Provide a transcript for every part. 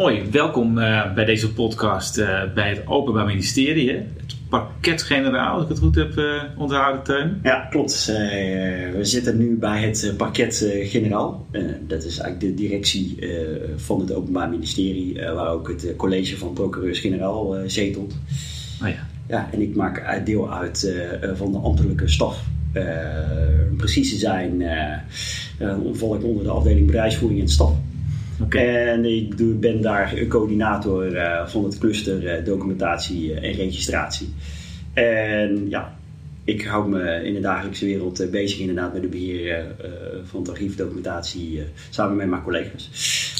Mooi, welkom uh, bij deze podcast uh, bij het Openbaar Ministerie. Hè? Het parket-generaal, als ik het goed heb uh, onthouden, Teun. Ja, klopt. we zitten nu bij het parket-generaal. dat is eigenlijk de directie van het Openbaar Ministerie, waar ook het college van procureurs-generaal zetelt. Oh ja. ja, en ik maak deel uit van de ambtelijke staf. precies te zijn, val ik onder de afdeling bedrijfsvoering en staf. En ik ben daar coördinator uh, van het cluster uh, documentatie eh, en registratie. En ja, ik hou me in de dagelijkse wereld bezig inderdaad met het beheer van archiefdocumentatie samen met mijn collega's.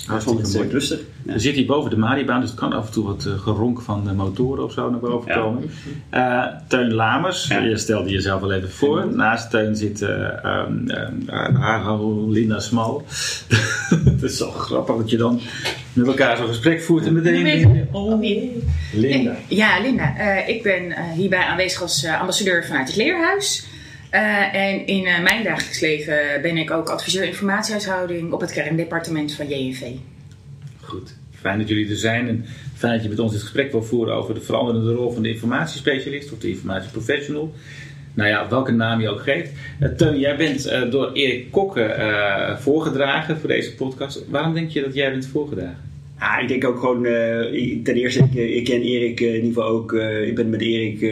Het cluster. Ja. We zitten hier boven de Maribaan, dus het kan af en toe wat geronk van de motoren of zo naar boven komen. Teun Lamers, je stelde jezelf al even voor. Naast Teun zit um, Linda Smal. het is zo grappig dat je dan met elkaar zo'n gesprek voert en meteen... Oh, Linda. Ja, Linda. ik ben hierbij aanwezig als ambassadeur vanuit het Leerhuis. Uh, en in uh, mijn dagelijks leven ben ik ook adviseur informatiehuishouding op het kerndepartement van JNV. Goed, fijn dat jullie er zijn en fijn dat je met ons dit gesprek wil voeren over de veranderende rol van de informatiespecialist of de informatieprofessional. Nou ja, welke naam je ook geeft. Uh, jij bent door Erik Kokke voorgedragen voor deze podcast. Waarom denk je dat jij bent voorgedragen? Ja, ik denk ook gewoon, uh, ten eerste, ik, ik ken Erik in ieder geval ook. Uh, ik ben met Erik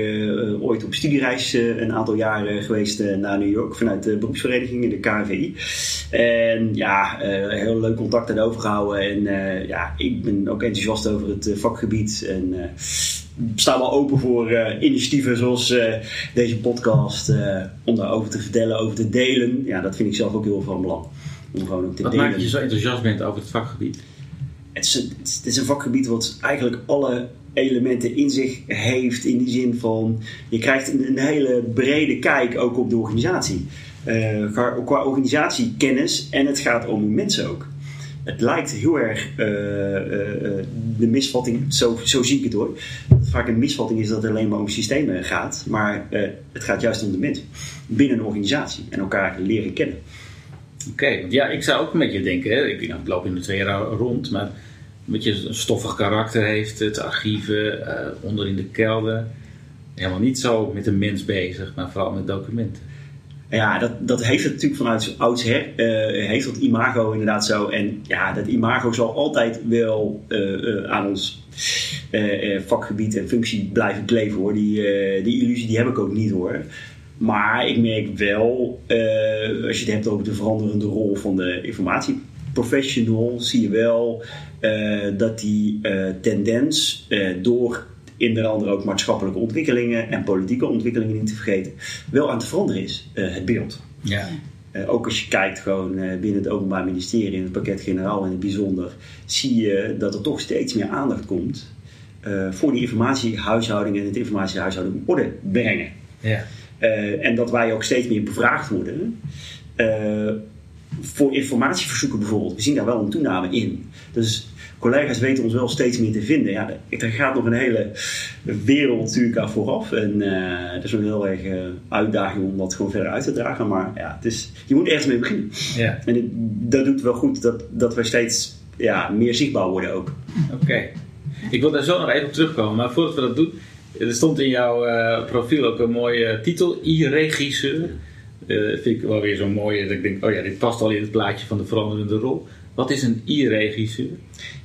ooit op studiereis een aantal jaren geweest naar New York vanuit de beroepsvereniging in de KNVI. En ja, heel leuk contact aan overgehouden. En ja, ik ben ook enthousiast over het vakgebied. En sta wel open voor initiatieven zoals deze podcast. om daarover te vertellen, over te delen. Ja, dat vind ik zelf ook heel van belang. Om gewoon ook te Wat delen. maakt dat je zo enthousiast bent over het vakgebied? Het is, een, vakgebied wat eigenlijk alle elementen in zich heeft. In die zin van, je krijgt een, hele brede kijk ook op de organisatie. Uh, qua, organisatiekennis en het gaat om mensen ook. Het lijkt heel erg uh, uh, de misvatting, zo, zo zie ik het hoor. Dat vaak een misvatting is dat het alleen maar om systemen gaat, maar het gaat juist om de mens binnen een organisatie en elkaar leren kennen. Oké, want ja, ik zou ook een beetje denken, hè, ik, ik loop in de twee jaar rond, maar beetje een stoffig karakter heeft. Het archieven, uh, onder in de kelder. Helemaal niet zo met een mens bezig, maar vooral met documenten. Ja, dat, dat heeft het natuurlijk vanuit oudsher. Uh, heeft dat imago inderdaad zo. En ja, dat imago zal altijd wel uh, aan ons vakgebied en functie blijven kleven hoor. Die, die illusie die heb ik ook niet hoor. Maar ik merk wel, als je het hebt over de veranderende rol van de informatieprofessional, zie je wel uh, dat die uh, tendens uh, door in andere ook maatschappelijke ontwikkelingen en politieke ontwikkelingen niet te vergeten, wel aan te veranderen is, het beeld. Ja. ook als je kijkt gewoon binnen het Openbaar Ministerie, in het pakket generaal in het bijzonder, zie je dat er toch steeds meer aandacht komt voor die informatiehuishouding en het informatiehuishouding op orde brengen. Ja. en dat wij ook steeds meer bevraagd worden voor informatieverzoeken bijvoorbeeld. We zien daar wel een toename in. Dus collega's weten ons wel steeds meer te vinden. Ja, er gaat nog een hele wereld natuurlijk aan vooraf. En uh, het is een heel erg uh, uitdaging om dat gewoon verder uit te dragen. Maar ja, het is, je moet ergens mee beginnen. Ja. En het, dat doet wel goed dat, dat we steeds ja, meer zichtbaar worden ook. Oké. Ik wil daar zo nog even op terugkomen. Maar voordat we dat doen, er stond in jouw uh, profiel ook een mooie titel, e-regisseur. Vind ik wel weer zo mooi. Dat ik denk, oh ja, dit past al in het plaatje van de veranderende rol. Wat is een e-regisseur?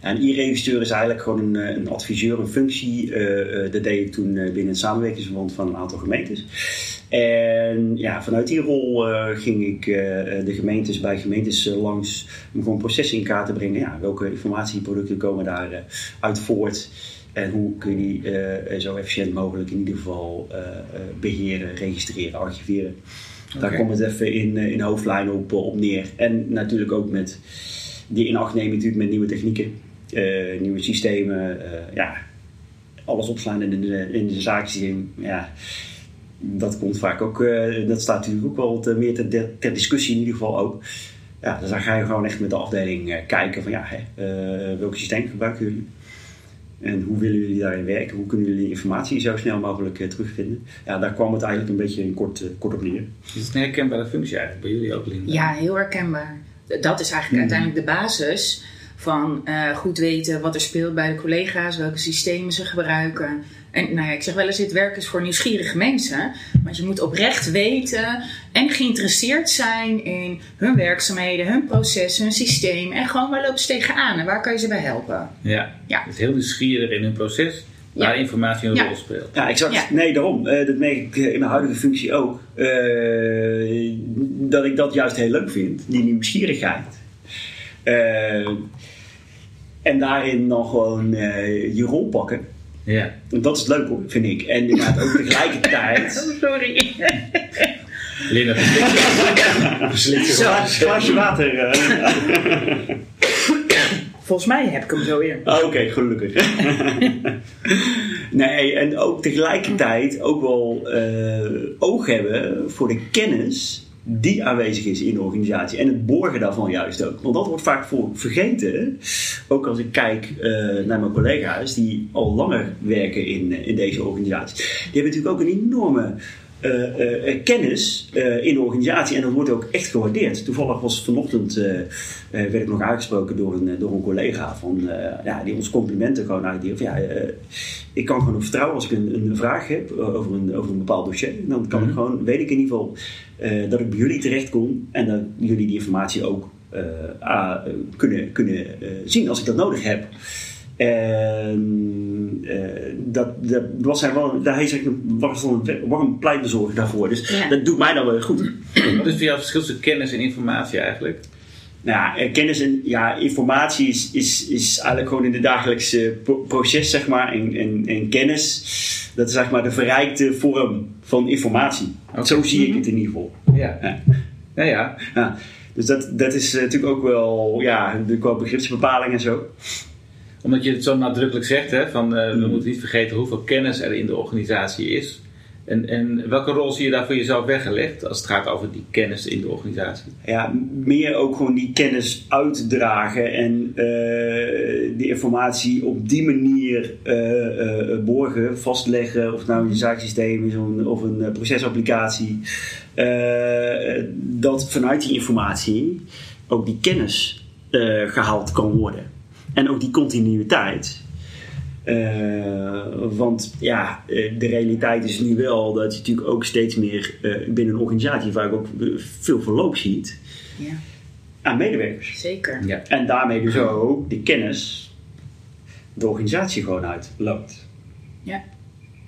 een e-regisseur is eigenlijk gewoon een, eh, een adviseur, een functie. Uh, dat deed ik toen binnen het samenwerkingsverband van een aantal gemeentes. En ja, vanuit die rol ging ik de gemeentes bij gemeentes langs om gewoon processen in kaart te brengen. Ja, welke informatieproducten komen daar uit voort? En hoe kun je die zo efficiënt mogelijk in ieder geval beheren, registreren, archiveren. Daar komt het even in, in hoofdlijnen op, op neer. En natuurlijk ook met die in acht nemen natuurlijk met nieuwe technieken, uh, nieuwe systemen, uh, ja, alles opslaan in de, in de zaaksysteem. Ja, dat komt vaak ook, uh, dat staat natuurlijk ook wel te, meer ter, ter, discussie in ieder geval ook. Ja, dus dan ga je gewoon echt met de afdeling kijken van ja, hè, welke systeem gebruiken jullie? En hoe willen jullie daarin werken? Hoe kunnen jullie informatie zo snel mogelijk terugvinden? Ja, daar kwam het eigenlijk een beetje in kort, kort op neer. Is het een herkenbare functie eigenlijk bij jullie ook, Linda? Ja, heel herkenbaar dat is eigenlijk hmm. uiteindelijk de basis van uh, goed weten wat er speelt bij de collega's, welke systemen ze gebruiken. En nou ja, ik zeg wel eens, dit werk is voor nieuwsgierige mensen. Want je moet oprecht weten en geïnteresseerd zijn in hun werkzaamheden, hun proces, hun systeem. En gewoon waar lopen ze tegenaan en waar kan je ze bij helpen. Ja, ja. is heel nieuwsgierig in hun proces waar informatie een rol speelt. Ja, exact. Nee, daarom. Uh, dat merk ik in mijn huidige functie ook. Uh, dat ik dat juist heel leuk vind, die nieuwsgierigheid. Uh, en daarin dan gewoon je rol pakken. Ja. Dat is leuk vind ik. En inderdaad ook tegelijkertijd. Sorry. Linda, verslikt je Glaasje water. Volgens mij heb ik hem zo weer. Ah, oké, gelukkig. nee, en ook tegelijkertijd ook wel uh, oog hebben voor de kennis die aanwezig is in de organisatie. En het borgen daarvan juist ook. Want dat wordt vaak voor vergeten. Ook als ik kijk uh, naar mijn collega's die al langer werken in, in deze organisatie. Die hebben natuurlijk ook een enorme kennis in de organisatie en dat wordt ook echt gewaardeerd. Toevallig was vanochtend, werd ik nog aangesproken door een, door een collega van, ja, die ons complimenten gewoon. Ja, ik kan gewoon vertrouwen als ik een, een vraag heb over een, over een bepaald dossier. Dan kan ik mhm. gewoon, weet ik in ieder geval dat ik bij jullie terecht kom en dat jullie die informatie ook kunnen, kunnen zien als ik dat nodig heb. En uh, dat, dat was hij wel, daar heeft hij was een warm pleitbezorger daarvoor. Dus dat doet mij dan wel goed. Wat is voor jou het verschil tussen kennis en informatie eigenlijk? Nou, eh, kennis en ja, informatie is, is, is eigenlijk gewoon in de dagelijkse proces, zeg maar. En, en, en kennis, dat is zeg maar de verrijkte vorm van informatie. Zo zie ik het in ieder geval. Ja. Ja, ja. ja. ja. Dus dat, dat is natuurlijk ook wel, ja, qua begripsbepaling en zo omdat je het zo nadrukkelijk zegt, hè, van, uh, we mm. moeten niet vergeten hoeveel kennis er in de organisatie is. En, en welke rol zie je daar voor jezelf weggelegd als het gaat over die kennis in de organisatie? Ja, meer ook gewoon die kennis uitdragen en uh, die informatie op die manier uh, borgen, vastleggen. Of het nou een zaaksysteem is of een procesapplicatie. dat vanuit die informatie ook die kennis gehaald kan worden. En ook die continuïteit. Uh, want ja, eh, de realiteit is nu wel dat je natuurlijk ook steeds meer uh, binnen een organisatie vaak ook veel verloop ziet ja. aan medewerkers. Zeker. Ja. En daarmee dus ook de kennis de organisatie gewoon uitloopt. Ja.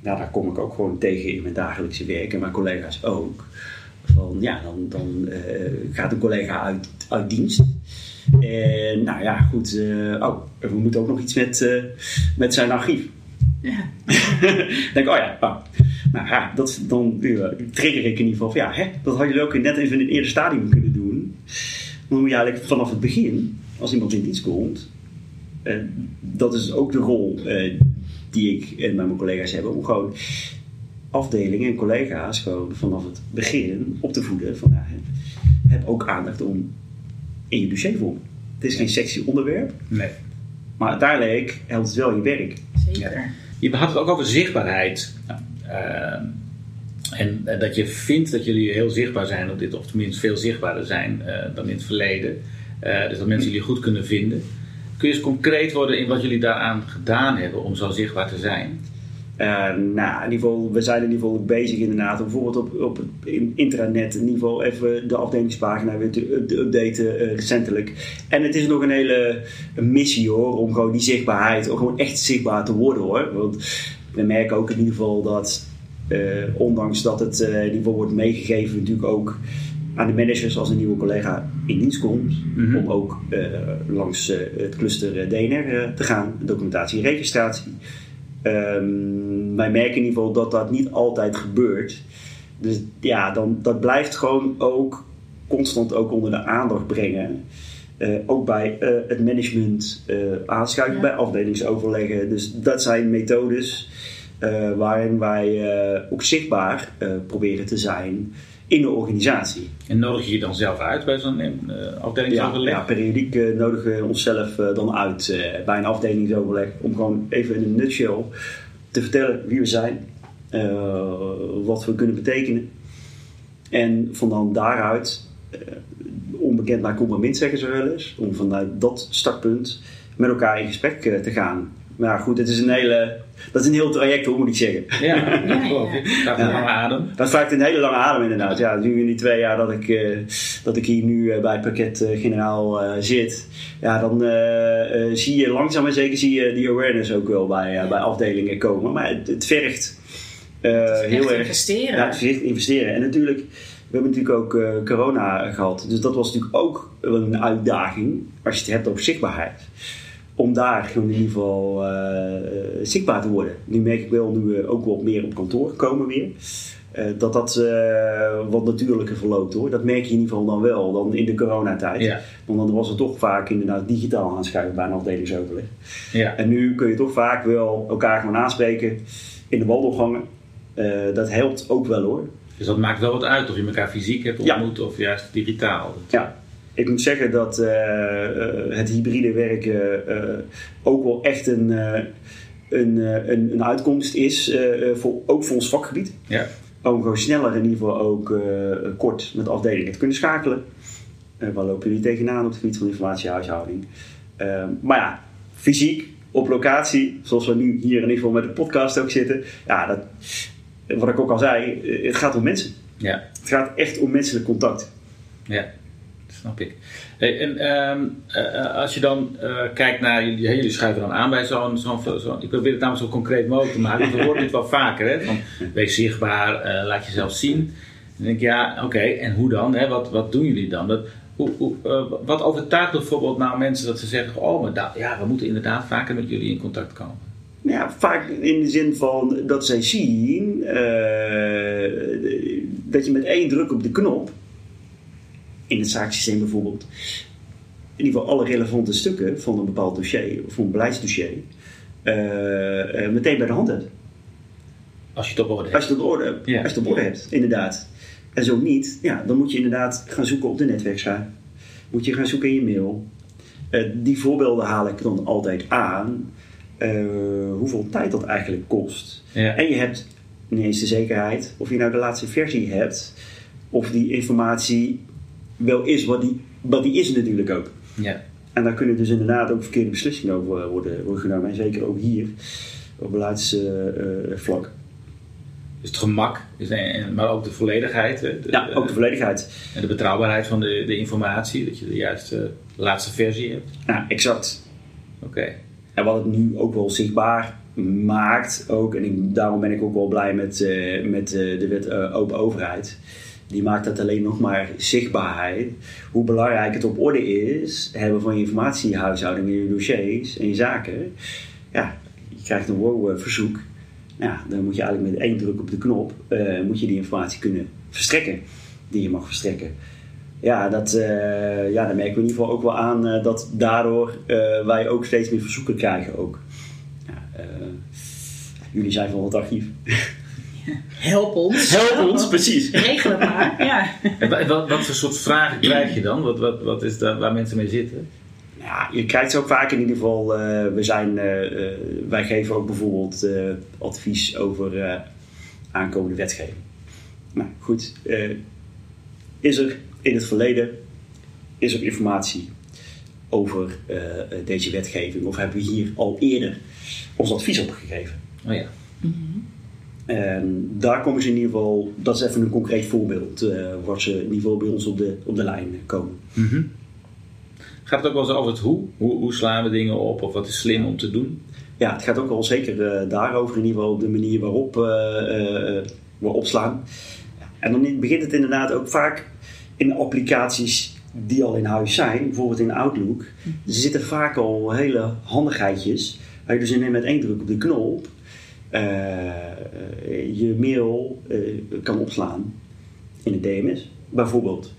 Nou, daar kom ik ook gewoon tegen in mijn dagelijkse werk en mijn collega's ook. Van ja, dan, dan gaat een collega uit, uit dienst. En nou ja, goed. Uh, oh, we moeten ook nog iets met, uh, met zijn archief. Ja. denk, oh ja, oh. nou ja, dat, dan uh, trigger ik in ieder geval van ja, hè, dat had je ook net even in het eerste stadium kunnen doen. Dan moet je eigenlijk vanaf het begin, als iemand in dienst komt, dat is ook de rol die ik en mijn collega's hebben, om gewoon afdelingen en collega's gewoon vanaf het begin op te voeden van ja, heb ook aandacht om in je dossiervorm. Het is geen sexy onderwerp. Nee. Maar uiteindelijk helpt het wel je werk. Zeker. Je had het ook over zichtbaarheid. Uh, en dat je vindt dat jullie heel zichtbaar zijn op dit, of tenminste veel zichtbaarder zijn uh, dan in het verleden. Uh, dus dat mensen jullie goed kunnen vinden. Kun je eens concreet worden in wat jullie daaraan gedaan hebben om zo zichtbaar te zijn? Nou, in ieder geval, we zijn in ieder geval bezig inderdaad om bijvoorbeeld op, op het intranet in ieder geval even de afdelingspagina weer te, updaten recentelijk. En het is nog een hele missie hoor, om gewoon die zichtbaarheid, om gewoon echt zichtbaar te worden hoor. Want we merken ook in ieder geval dat, ondanks dat het in ieder geval wordt meegegeven natuurlijk ook aan de managers als een nieuwe collega in dienst komt, mhm. om ook langs het cluster eh, DNR te gaan, documentatie en registratie. Um, wij merken in ieder geval dat dat niet altijd gebeurt. Dus ja, dan, dat blijft gewoon ook constant ook onder de aandacht brengen. Uh, ook bij uh, het management uh, aanschuiven, bij afdelingsoverleggen. Dus dat zijn methodes waarin wij ook zichtbaar proberen te zijn in de organisatie. En nodig je je dan zelf uit bij zo'n uh, afdelingsoverleg? Ja, ja, periodiek uh, nodigen we onszelf uh, dan uit bij een afdelingsoverleg om gewoon even in een nutshell te vertellen wie we zijn, wat we kunnen betekenen. En van dan daaruit, onbekend naar compromis zeggen ze wel eens, om vanuit dat startpunt met elkaar in gesprek te gaan. Maar goed, het is een hele, dat is een heel traject, hoe moet ik zeggen. Ja, dat geloof ik. Dat een lange adem. Dat vraagt een hele lange adem inderdaad. Ja, nu in die twee jaar dat ik, uh, dat ik hier nu uh, bij Pakket uh, Generaal zit, ja, dan zie je langzaam en zeker zie je die awareness ook wel bij, bij afdelingen komen. Maar het, het vergt heel erg investeren. Ja, het vergt investeren. En natuurlijk, we hebben natuurlijk ook corona gehad. Dus dat was natuurlijk ook een uitdaging als je het hebt over zichtbaarheid om daar gewoon in ieder geval uh, zichtbaar te worden. Nu merk ik wel, nu we ook wat meer op kantoor komen weer, uh, dat dat uh, wat natuurlijker verloopt hoor. Dat merk je in ieder geval dan wel, dan in de coronatijd. Ja. Want dan was het toch vaak inderdaad digitaal aanschuiven bij een afdelingsoverleg. Ja. En nu kun je toch vaak wel elkaar gewoon aanspreken in de wandelgangen. dat helpt ook wel hoor. Dus dat maakt wel wat uit of je elkaar fysiek hebt ontmoet of juist digitaal. Ja, ik moet zeggen dat uh, het hybride werken uh, ook wel echt een, een, een, een, uitkomst is, voor, ook voor ons vakgebied. Ja. Om gewoon sneller in ieder geval ook kort met afdelingen te kunnen schakelen. waar lopen jullie tegenaan op het gebied van informatiehuishouding? Ehm, maar ja, fysiek, op locatie, zoals we nu hier in ieder geval met de podcast ook zitten. Ja, dat, wat ik ook al zei, het gaat om mensen. Ja. Het gaat echt om menselijk contact. Ja snap ik. En ehm, eh, eh, als je dan uh, kijkt naar jullie, schuiven dan aan bij zo'n, zo ik probeer het namelijk zo concreet mogelijk te maken, we horen dit wel vaker, hè, van wees zichtbaar, uh, laat jezelf zien. En dan denk ik, ja, oké, en hoe dan? Hè? Wat, wat doen jullie dan? Dat, hoe, hoe, wat overtuigt bijvoorbeeld nou mensen dat ze zeggen, oh, maar ja, we moeten inderdaad vaker met jullie in contact komen? Ja, vaak in de zin van dat zij zien dat je met één druk op de knop in het zaaksysteem bijvoorbeeld, in ieder geval alle relevante stukken van een bepaald dossier of een beleidsdossier uh, uh, meteen bij de hand hebt. Als je het op orde hebt. Als je het op orde, als je het op orde hebt, inderdaad. En zo niet, ja, dan moet je inderdaad gaan zoeken op de netwerksite. Moet je gaan zoeken in je mail. Uh, die voorbeelden haal ik dan altijd aan. hoeveel tijd dat eigenlijk kost. Ja. En je hebt niet eens de zekerheid of je nou de laatste versie hebt. Of die informatie wel is wat die, wat die is natuurlijk ook. Ja. En daar kunnen dus inderdaad ook verkeerde beslissingen over eh, worden, worden genomen. En zeker ook hier, op beleidsvlak. dus het gemak, maar ook de volledigheid. De, ja, ook de volledigheid. En de betrouwbaarheid van de, de informatie, dat je de juiste laatste versie hebt. Ja, exact. Oké. En wat het nu ook wel zichtbaar maakt, ook, en ik, daarom ben ik ook wel blij met, uh, met uh, de wet uh, open overheid die maakt dat alleen nog maar zichtbaarheid. Hoe belangrijk het op orde is, hebben van je informatiehuishouding in je dossiers en je zaken. Ja, je krijgt een WOW-verzoek. Ja, dan moet je eigenlijk met één druk op de knop uh, moet je die informatie kunnen verstrekken die je mag verstrekken. Ja, dat, uh, ja, daar merken we in ieder geval ook wel aan uh, dat daardoor wij ook steeds meer verzoeken krijgen. Ook. Ja, jullie zijn van het archief. Help ons. Help ons, precies. Regel het maar. Ja. En wat, wat, voor soort vragen krijg je dan? Wat, wat, wat is daar waar mensen mee zitten? Ja, je krijgt ze ook vaak in ieder geval. Uh, we zijn, uh, wij geven ook bijvoorbeeld advies over aankomende wetgeving. Nou goed, is er in het verleden is er informatie over deze wetgeving? Of hebben we hier al eerder ons advies op gegeven? Oh ja. En daar komen ze in ieder geval, dat is even een concreet voorbeeld, uh, waar ze in ieder geval bij ons op de, op de lijn komen. Mhm. Gaat het ook wel eens over het hoe? hoe? Hoe slaan we dingen op of wat is slim om te doen? Ja, het gaat ook wel zeker uh, daarover, in ieder geval de manier waarop uh, we opslaan. En dan begint het inderdaad ook vaak in applicaties die al in huis zijn, bijvoorbeeld in Outlook. Er zitten vaak al hele handigheidjes. Waar je dus in met één druk op de knop je mail kan opslaan in het DMS, bijvoorbeeld.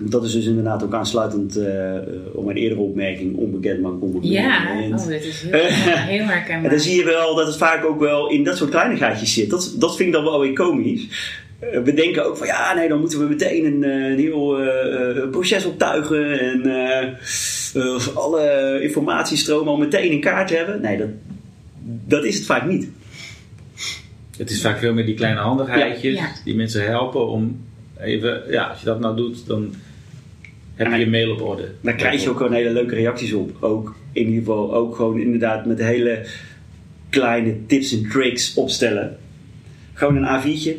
Dat is dus inderdaad ook aansluitend uh, op mijn eerdere opmerking, onbekend maar onbekend. Ja, oh, dat is heel, heel herkenbaar. En dan zie je wel dat het vaak ook wel in dat soort kleinigheidjes zit. Dat, dat vind ik dan wel weer komisch. Uh, we denken ook van ja, nee, dan moeten we meteen een, een heel proces optuigen en alle informatiestromen al meteen in kaart hebben. Nee, dat, dat is het vaak niet. Het is vaak veel meer die kleine handigheidjes ja. die mensen helpen om even, ja, als je dat nou doet, dan heb je je mail op orde. Daar krijg je ook gewoon hele leuke reacties op. Ook in ieder geval, ook gewoon inderdaad met hele kleine tips en tricks opstellen. Gewoon een A4'tje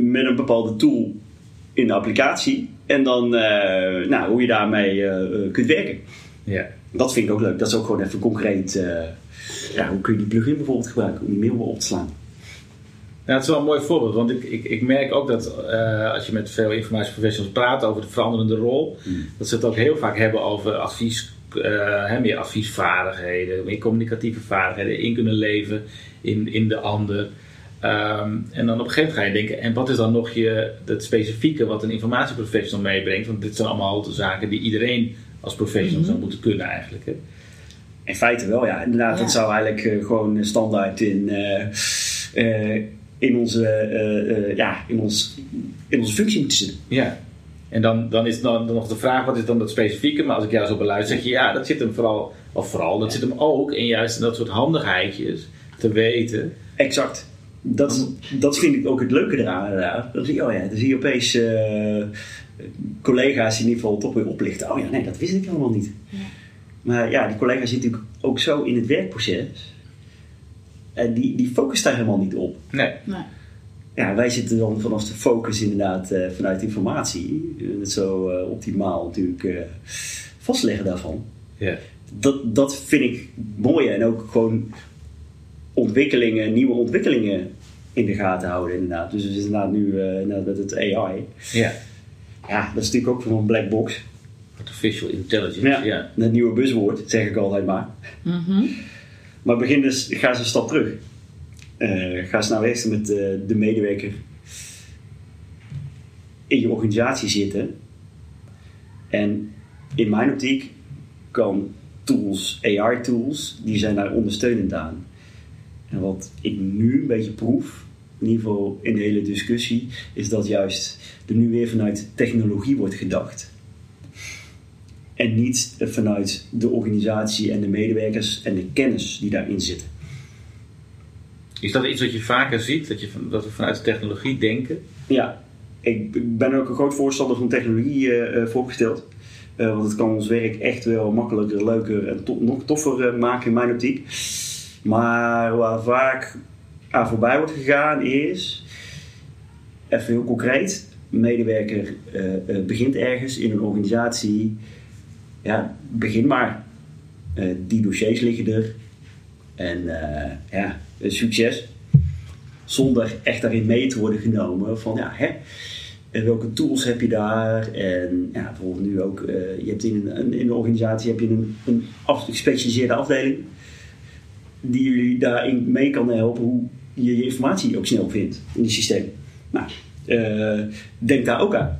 met een bepaalde tool in de applicatie. En dan uh, nou, hoe je daarmee uh, kunt werken. Ja. Dat vind ik ook leuk. Dat is ook gewoon even concreet. Uh, ja, hoe kun je die plugin bijvoorbeeld gebruiken om je mail op te slaan? Ja, het is wel een mooi voorbeeld, want ik, ik, ik merk ook dat uh, als je met veel informatieprofessionals praat over de veranderende rol, mm. dat ze het ook heel vaak hebben over advies, uh, meer adviesvaardigheden, meer communicatieve vaardigheden, in kunnen leven in, in de ander. Um, en dan op een gegeven moment ga je denken, en wat is dan nog je, het specifieke wat een informatieprofessional meebrengt? Want dit zijn allemaal zaken die iedereen als professional mm -hmm. zou moeten kunnen eigenlijk. Hè? In feite wel, ja. Inderdaad, ja. dat zou eigenlijk uh, gewoon standaard in in onze, uh, uh, ja, in ons, in onze functie moeten zitten. Ja. En dan, dan is dan nog de vraag, wat is dan dat specifieke? Maar als ik jou zo beluister, zeg je ja, dat zit hem vooral, of vooral, dat zit hem ook in juist in dat soort handigheidjes te weten. Exact. Dat, dat vind ik ook het leuke eraan inderdaad. Dan zie je, oh ja, dan zie je opeens uh, collega's die in ieder geval toch weer oplichten. Oh ja, nee, dat wist ik helemaal niet. Ja. Maar ja, die collega's zitten natuurlijk ook zo in het werkproces en die, die focust daar helemaal niet op. Nee. nee. Ja, wij zitten dan vanaf de focus inderdaad uh, vanuit informatie. Het zo uh, optimaal natuurlijk uh, vastleggen daarvan. Ja. Dat, dat vind ik mooi. En ook gewoon ontwikkelingen, nieuwe ontwikkelingen in de gaten houden inderdaad. Dus we zitten inderdaad nu inderdaad met het AI. Ja. Ja, dat is natuurlijk ook van een black box. Artificial intelligence, ja. ja. Een nieuwe buzzwoord, zeg ik altijd maar. Mm maar begin dus, ga eens een stap terug. Uh, ga eens nou eerst met de, de medewerker in je organisatie zitten. En in mijn optiek kan tools, AI-tools, die zijn daar ondersteunend aan. En wat ik nu een beetje proef, in ieder geval in de hele discussie, is dat juist er nu weer vanuit technologie wordt gedacht. En niet vanuit de organisatie en de medewerkers en de kennis die daarin zitten. Is dat iets wat je vaker ziet, dat, je, dat we vanuit de technologie denken? Ja, ik ben ook een groot voorstander van technologie uh, voorgesteld. Uh, want het kan ons werk echt wel makkelijker, leuker en to nog toffer uh, maken in mijn optiek. Maar waar vaak aan voorbij wordt gegaan is, even heel concreet, een medewerker begint ergens in een organisatie ja, begin maar. Uh, die dossiers liggen er. En uh, ja, succes. Zonder echt daarin mee te worden genomen van ja, hè, en welke tools heb je daar? En ja, bijvoorbeeld nu ook, je hebt in een, in organisatie heb je een, een af, gespecialiseerde afdeling die jullie daarin mee kan helpen hoe je je informatie ook snel vindt in die systeem. Nou, denk daar ook aan.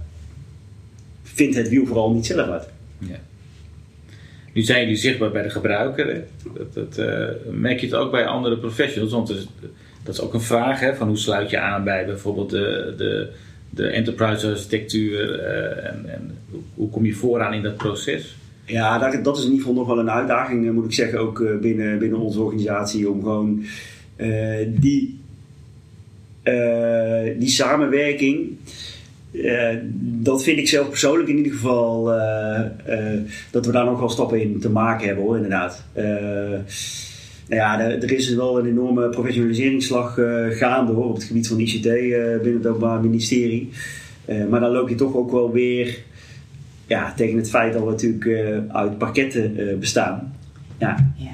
Vind het wiel vooral niet zelf uit. Ja. Nu zijn jullie zichtbaar bij de gebruiker. Dat, dat uh, merk je het ook bij andere professionals? Want dat is ook een vraag: hè, van hoe sluit je aan bij bijvoorbeeld de, de, de enterprise architectuur uh, en, en, hoe kom je vooraan in dat proces? Ja, dat, dat is in ieder geval nog wel een uitdaging, eh, moet ik zeggen, ook binnen, binnen onze organisatie, om gewoon die, die samenwerking uh, dat vind ik zelf persoonlijk in ieder geval uh, uh, dat we daar nog wel stappen in te maken hebben hoor, inderdaad. ja, er, er is wel een enorme professionaliseringsslag gaande hoor, op het gebied van ICT binnen het Openbaar Ministerie. Maar dan loop je toch ook wel weer ja, tegen het feit dat we natuurlijk uit parketten bestaan. Ja. ja.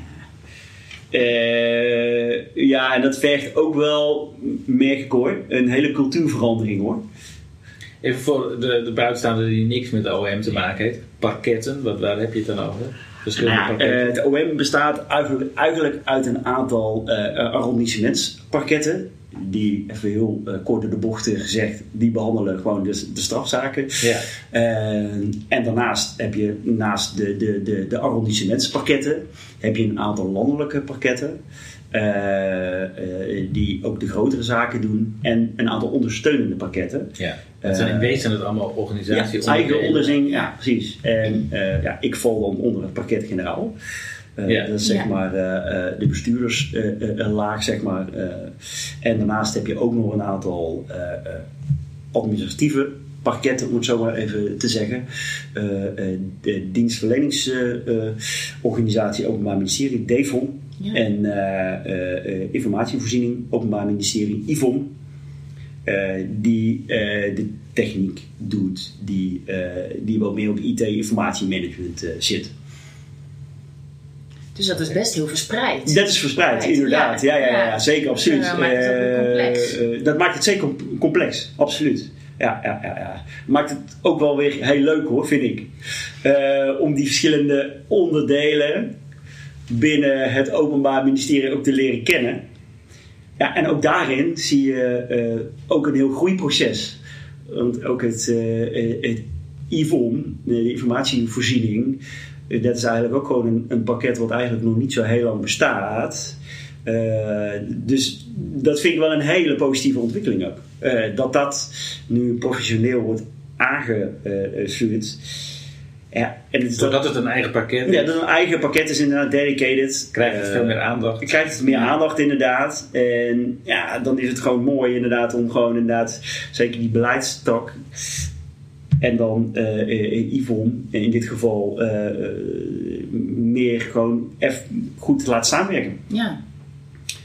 ja, en dat vergt ook wel, merk ik hoor, een hele cultuurverandering hoor. Even voor de, de buitenstaander die niks met OM te maken heeft. Parketten, wat, waar heb je het dan over? Nou, uh, het OM bestaat eigenlijk, eigenlijk uit een aantal uh, arrondissementsparketten. Die, even heel uh, kort door de bochten gezegd, die behandelen gewoon de, de strafzaken. Ja. en daarnaast heb je naast de, de, de, de arrondissementsparketten, heb je een aantal landelijke parketten. Die ook de grotere zaken doen. En een aantal ondersteunende pakketten. Ja. Het zijn in wezen het allemaal organisaties. Ja, eigen onderzing, ja precies. En uh, ja, ik val dan onder het pakket generaal. Uh, ja. Dat is zeg ja. maar uh, de bestuurderslaag, zeg maar. en daarnaast heb je ook nog een aantal administratieve pakketten, om het zo maar even te zeggen. de dienstverleningsorganisatie Openbaar Ministerie, DEFON. Ja. En informatievoorziening Openbaar Ministerie, IVOM. Eh, die de techniek doet, die, die wat meer op IT-informatiemanagement zit. Dus dat is best heel verspreid. Dat is verspreid, inderdaad. Ja, ja, ja, ja, zeker, absoluut. dat maakt het complex. dat maakt het zeker complex, absoluut. Ja, ja, ja, ja. Maakt het ook wel weer heel leuk hoor, vind ik. om die verschillende onderdelen binnen het Openbaar Ministerie ook te leren kennen. Ja, en ook daarin zie je uh, ook een heel groeiproces. Want ook het, uh, het IVOM, de informatievoorziening, dat is eigenlijk ook gewoon een, een, pakket wat eigenlijk nog niet zo heel lang bestaat. dus dat vind ik wel een hele positieve ontwikkeling ook. dat dat nu professioneel wordt aangestuurd. Ja, en het Doordat het een eigen pakket is. Ja, dat een eigen pakket is inderdaad dedicated. Krijgt het uh, veel meer aandacht. Krijgt het meer aandacht inderdaad. En ja, dan is het gewoon mooi inderdaad om gewoon inderdaad, zeker die beleidstak en dan uh, Yvonne in dit geval uh, meer gewoon even goed te laten samenwerken. Ja.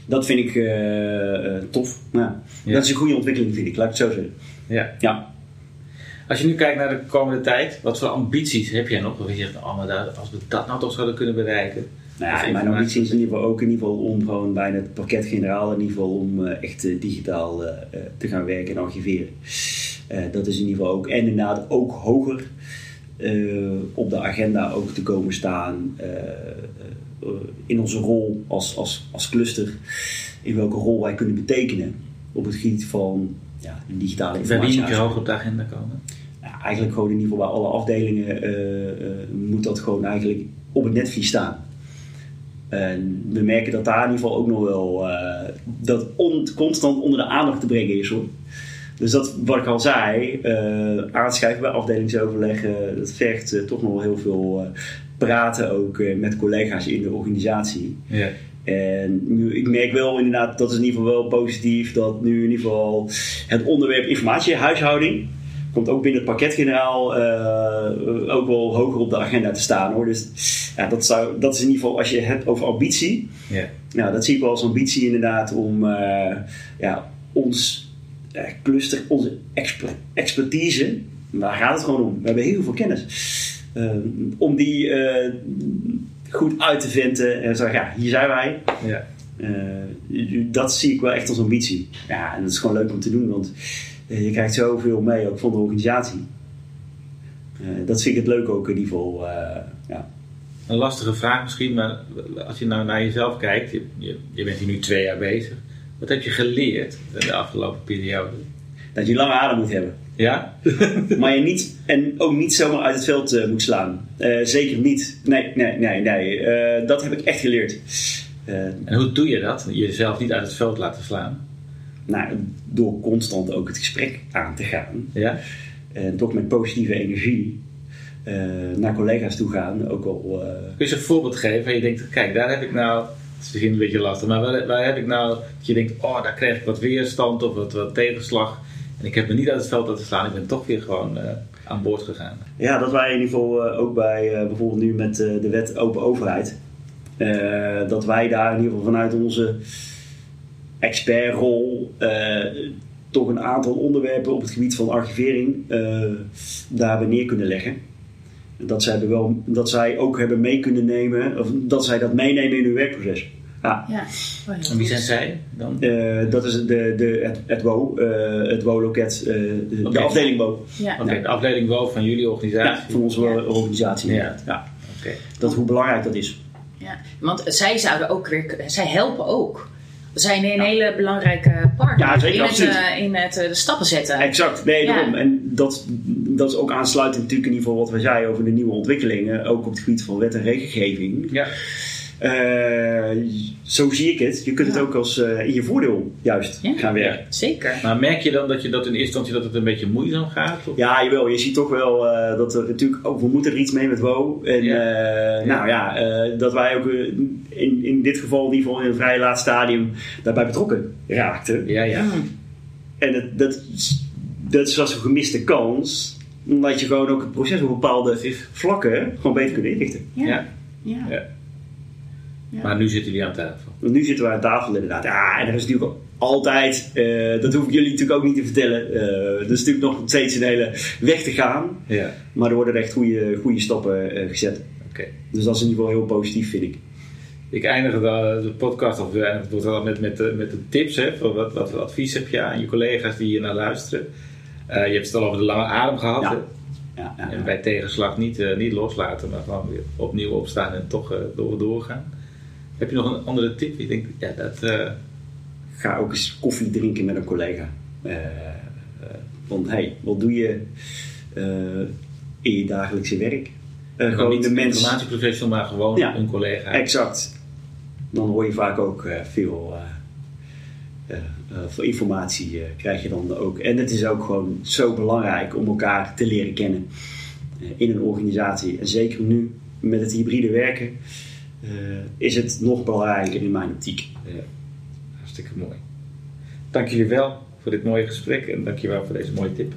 Dat vind ik tof. Ja. Ja. Dat is een goede ontwikkeling vind ik, laat ik het zo zeggen. Ja. ja. Als je nu kijkt naar de komende tijd, wat voor ambities heb jij nog? Of je zegt, oh, maar als we dat nou toch zouden kunnen bereiken. Nou ja, mijn ambitie is in ieder geval ook in ieder geval om gewoon bijna het pakket generaal in ieder geval om uh, echt uh, digitaal uh, te gaan werken en archiveren. dat is in ieder geval ook. En inderdaad ook hoger op de agenda ook te komen staan in onze rol als, als, als cluster. In welke rol wij kunnen betekenen op het gebied van ja, digitale informatie. Waar moet je hoog op de agenda komen? Eigenlijk gewoon in ieder geval bij alle afdelingen uh, uh, moet dat gewoon eigenlijk op het netvlies staan. En we merken dat daar in ieder geval ook nog wel uh, dat on, constant onder de aandacht te brengen is hoor. Dus dat, wat ik al zei, aanschrijven bij afdelingsoverleggen, dat vergt toch nog wel heel veel praten ook met collega's in de organisatie. Ja. En nu, ik merk wel inderdaad, dat is in ieder geval wel positief, dat nu in ieder geval het onderwerp informatiehuishouding, komt ook binnen het pakketgeneraal uh, ook wel hoger op de agenda te staan hoor. Dus ja, dat, zou, dat is in ieder geval als je het hebt over ambitie. Yeah. Nou, dat zie ik wel als ambitie inderdaad om uh, ja, ons uh, cluster, onze expertise, daar gaat het gewoon om. We hebben heel veel kennis. om die goed uit te vinden en zeggen, ja, hier zijn wij. Dat zie ik wel echt als ambitie. Ja, en dat is gewoon leuk om te doen, want eh, je krijgt zoveel mee ook van de organisatie. Eh, dat vind ik het leuk ook in ieder geval. Eh, ja. Een lastige vraag misschien, maar als je nou naar jezelf kijkt, je, je, je bent hier nu twee jaar bezig. Wat heb je geleerd in de afgelopen periode? Dat je lange adem moet hebben. Ja? maar je niet, en ook niet zomaar uit het veld uh, moet slaan. Uh, zeker niet. Nee, nee, nee, nee. Uh, dat heb ik echt geleerd. en hoe doe je dat? Jezelf niet uit het veld laten slaan? Nou, door constant ook het gesprek aan te gaan. Ja? En toch met positieve energie uh, naar collega's toe gaan. Ook al, uh... Kun je een voorbeeld geven en je denkt, kijk, daar heb ik nou, het is misschien een beetje lastig, maar waar, waar, heb ik nou, dat je denkt, oh, daar krijg ik wat weerstand of wat, wat tegenslag. En ik heb me niet uit het veld laten slaan, ik ben toch weer gewoon uh, aan boord gegaan. Ja, dat wij in ieder geval ook bij bijvoorbeeld nu met de wet open overheid Eh, dat wij daar in ieder geval vanuit onze expertrol eh, toch een aantal onderwerpen op het gebied van archivering uh, daar neer kunnen leggen. Dat zij, wel, dat zij ook hebben mee kunnen nemen, of dat zij dat meenemen in hun werkproces. Ja. ja. en wie zijn zij dan? Uh, dat is de, de, het, het WO, uh, het WO-loket, uh, de, okay. de, afdeling WO. Ja. Oké, okay, de afdeling WO van jullie organisatie? Ja, van onze ja. organisatie. Ja. ja. Okay. Dat hoe belangrijk dat is. Ja, want zij zouden ook weer, zij helpen ook. We zijn een hele belangrijke partner ja, zeker, in, het, uh, in het uh, stappen zetten. Exact, nee, ja. daarom. En dat, dat is ook aansluitend natuurlijk in ieder geval wat we zeiden over de nieuwe ontwikkelingen, ook op het gebied van wet en regelgeving. Ja. Uh, zo zie ik het. Je kunt het ook als uh, in je voordeel juist ja, gaan werken. Zeker. Maar merk je dan dat je dat in eerste instantie dat het een beetje moeizaam gaat? Of? Ja, jawel. Je ziet toch wel uh, dat er natuurlijk ook, we moeten er iets mee met WO. En ja. nou ja, dat wij ook in, in dit geval in ieder geval in een vrij laat stadium daarbij betrokken raakten. Ja, ja. En dat, dat, dat is als een gemiste kans. Omdat je gewoon ook het proces op bepaalde vlakken gewoon beter kunt inrichten. ja. ja. Ja. Maar nu zitten jullie aan tafel. Nu zitten we aan tafel inderdaad. Ja, en er is natuurlijk altijd, uh, dat hoef ik jullie natuurlijk ook niet te vertellen. Uh, er is natuurlijk nog steeds een hele weg te gaan. Ja. Maar er worden echt goede, goede stappen uh, gezet. Okay. Dus dat is in ieder geval heel positief, vind ik. Ik eindig de, de podcast of met, met, met, met de tips. Hè, voor wat, wat advies heb je aan je collega's die hier naar luisteren? je hebt het al over de lange adem gehad. Ja. Ja, ja, en bij tegenslag niet, niet loslaten, maar gewoon weer opnieuw opstaan en toch door, doorgaan. Heb je nog een andere tip? Ik denk, ja, dat... Uh... Ga ook eens koffie drinken met een collega. Uh, uh, want hey, wat doe je in je dagelijkse werk? gewoon niet de mens... informatieprofessional, maar gewoon ja, een collega. Exact. Dan hoor je vaak ook veel, veel informatie krijg je dan ook. En het is ook gewoon zo belangrijk om elkaar te leren kennen in een organisatie. En zeker nu met het hybride werken is het nog belangrijker in mijn optiek. Ja, hartstikke mooi. Dank jullie wel voor dit mooie gesprek en dank je wel voor deze mooie tip.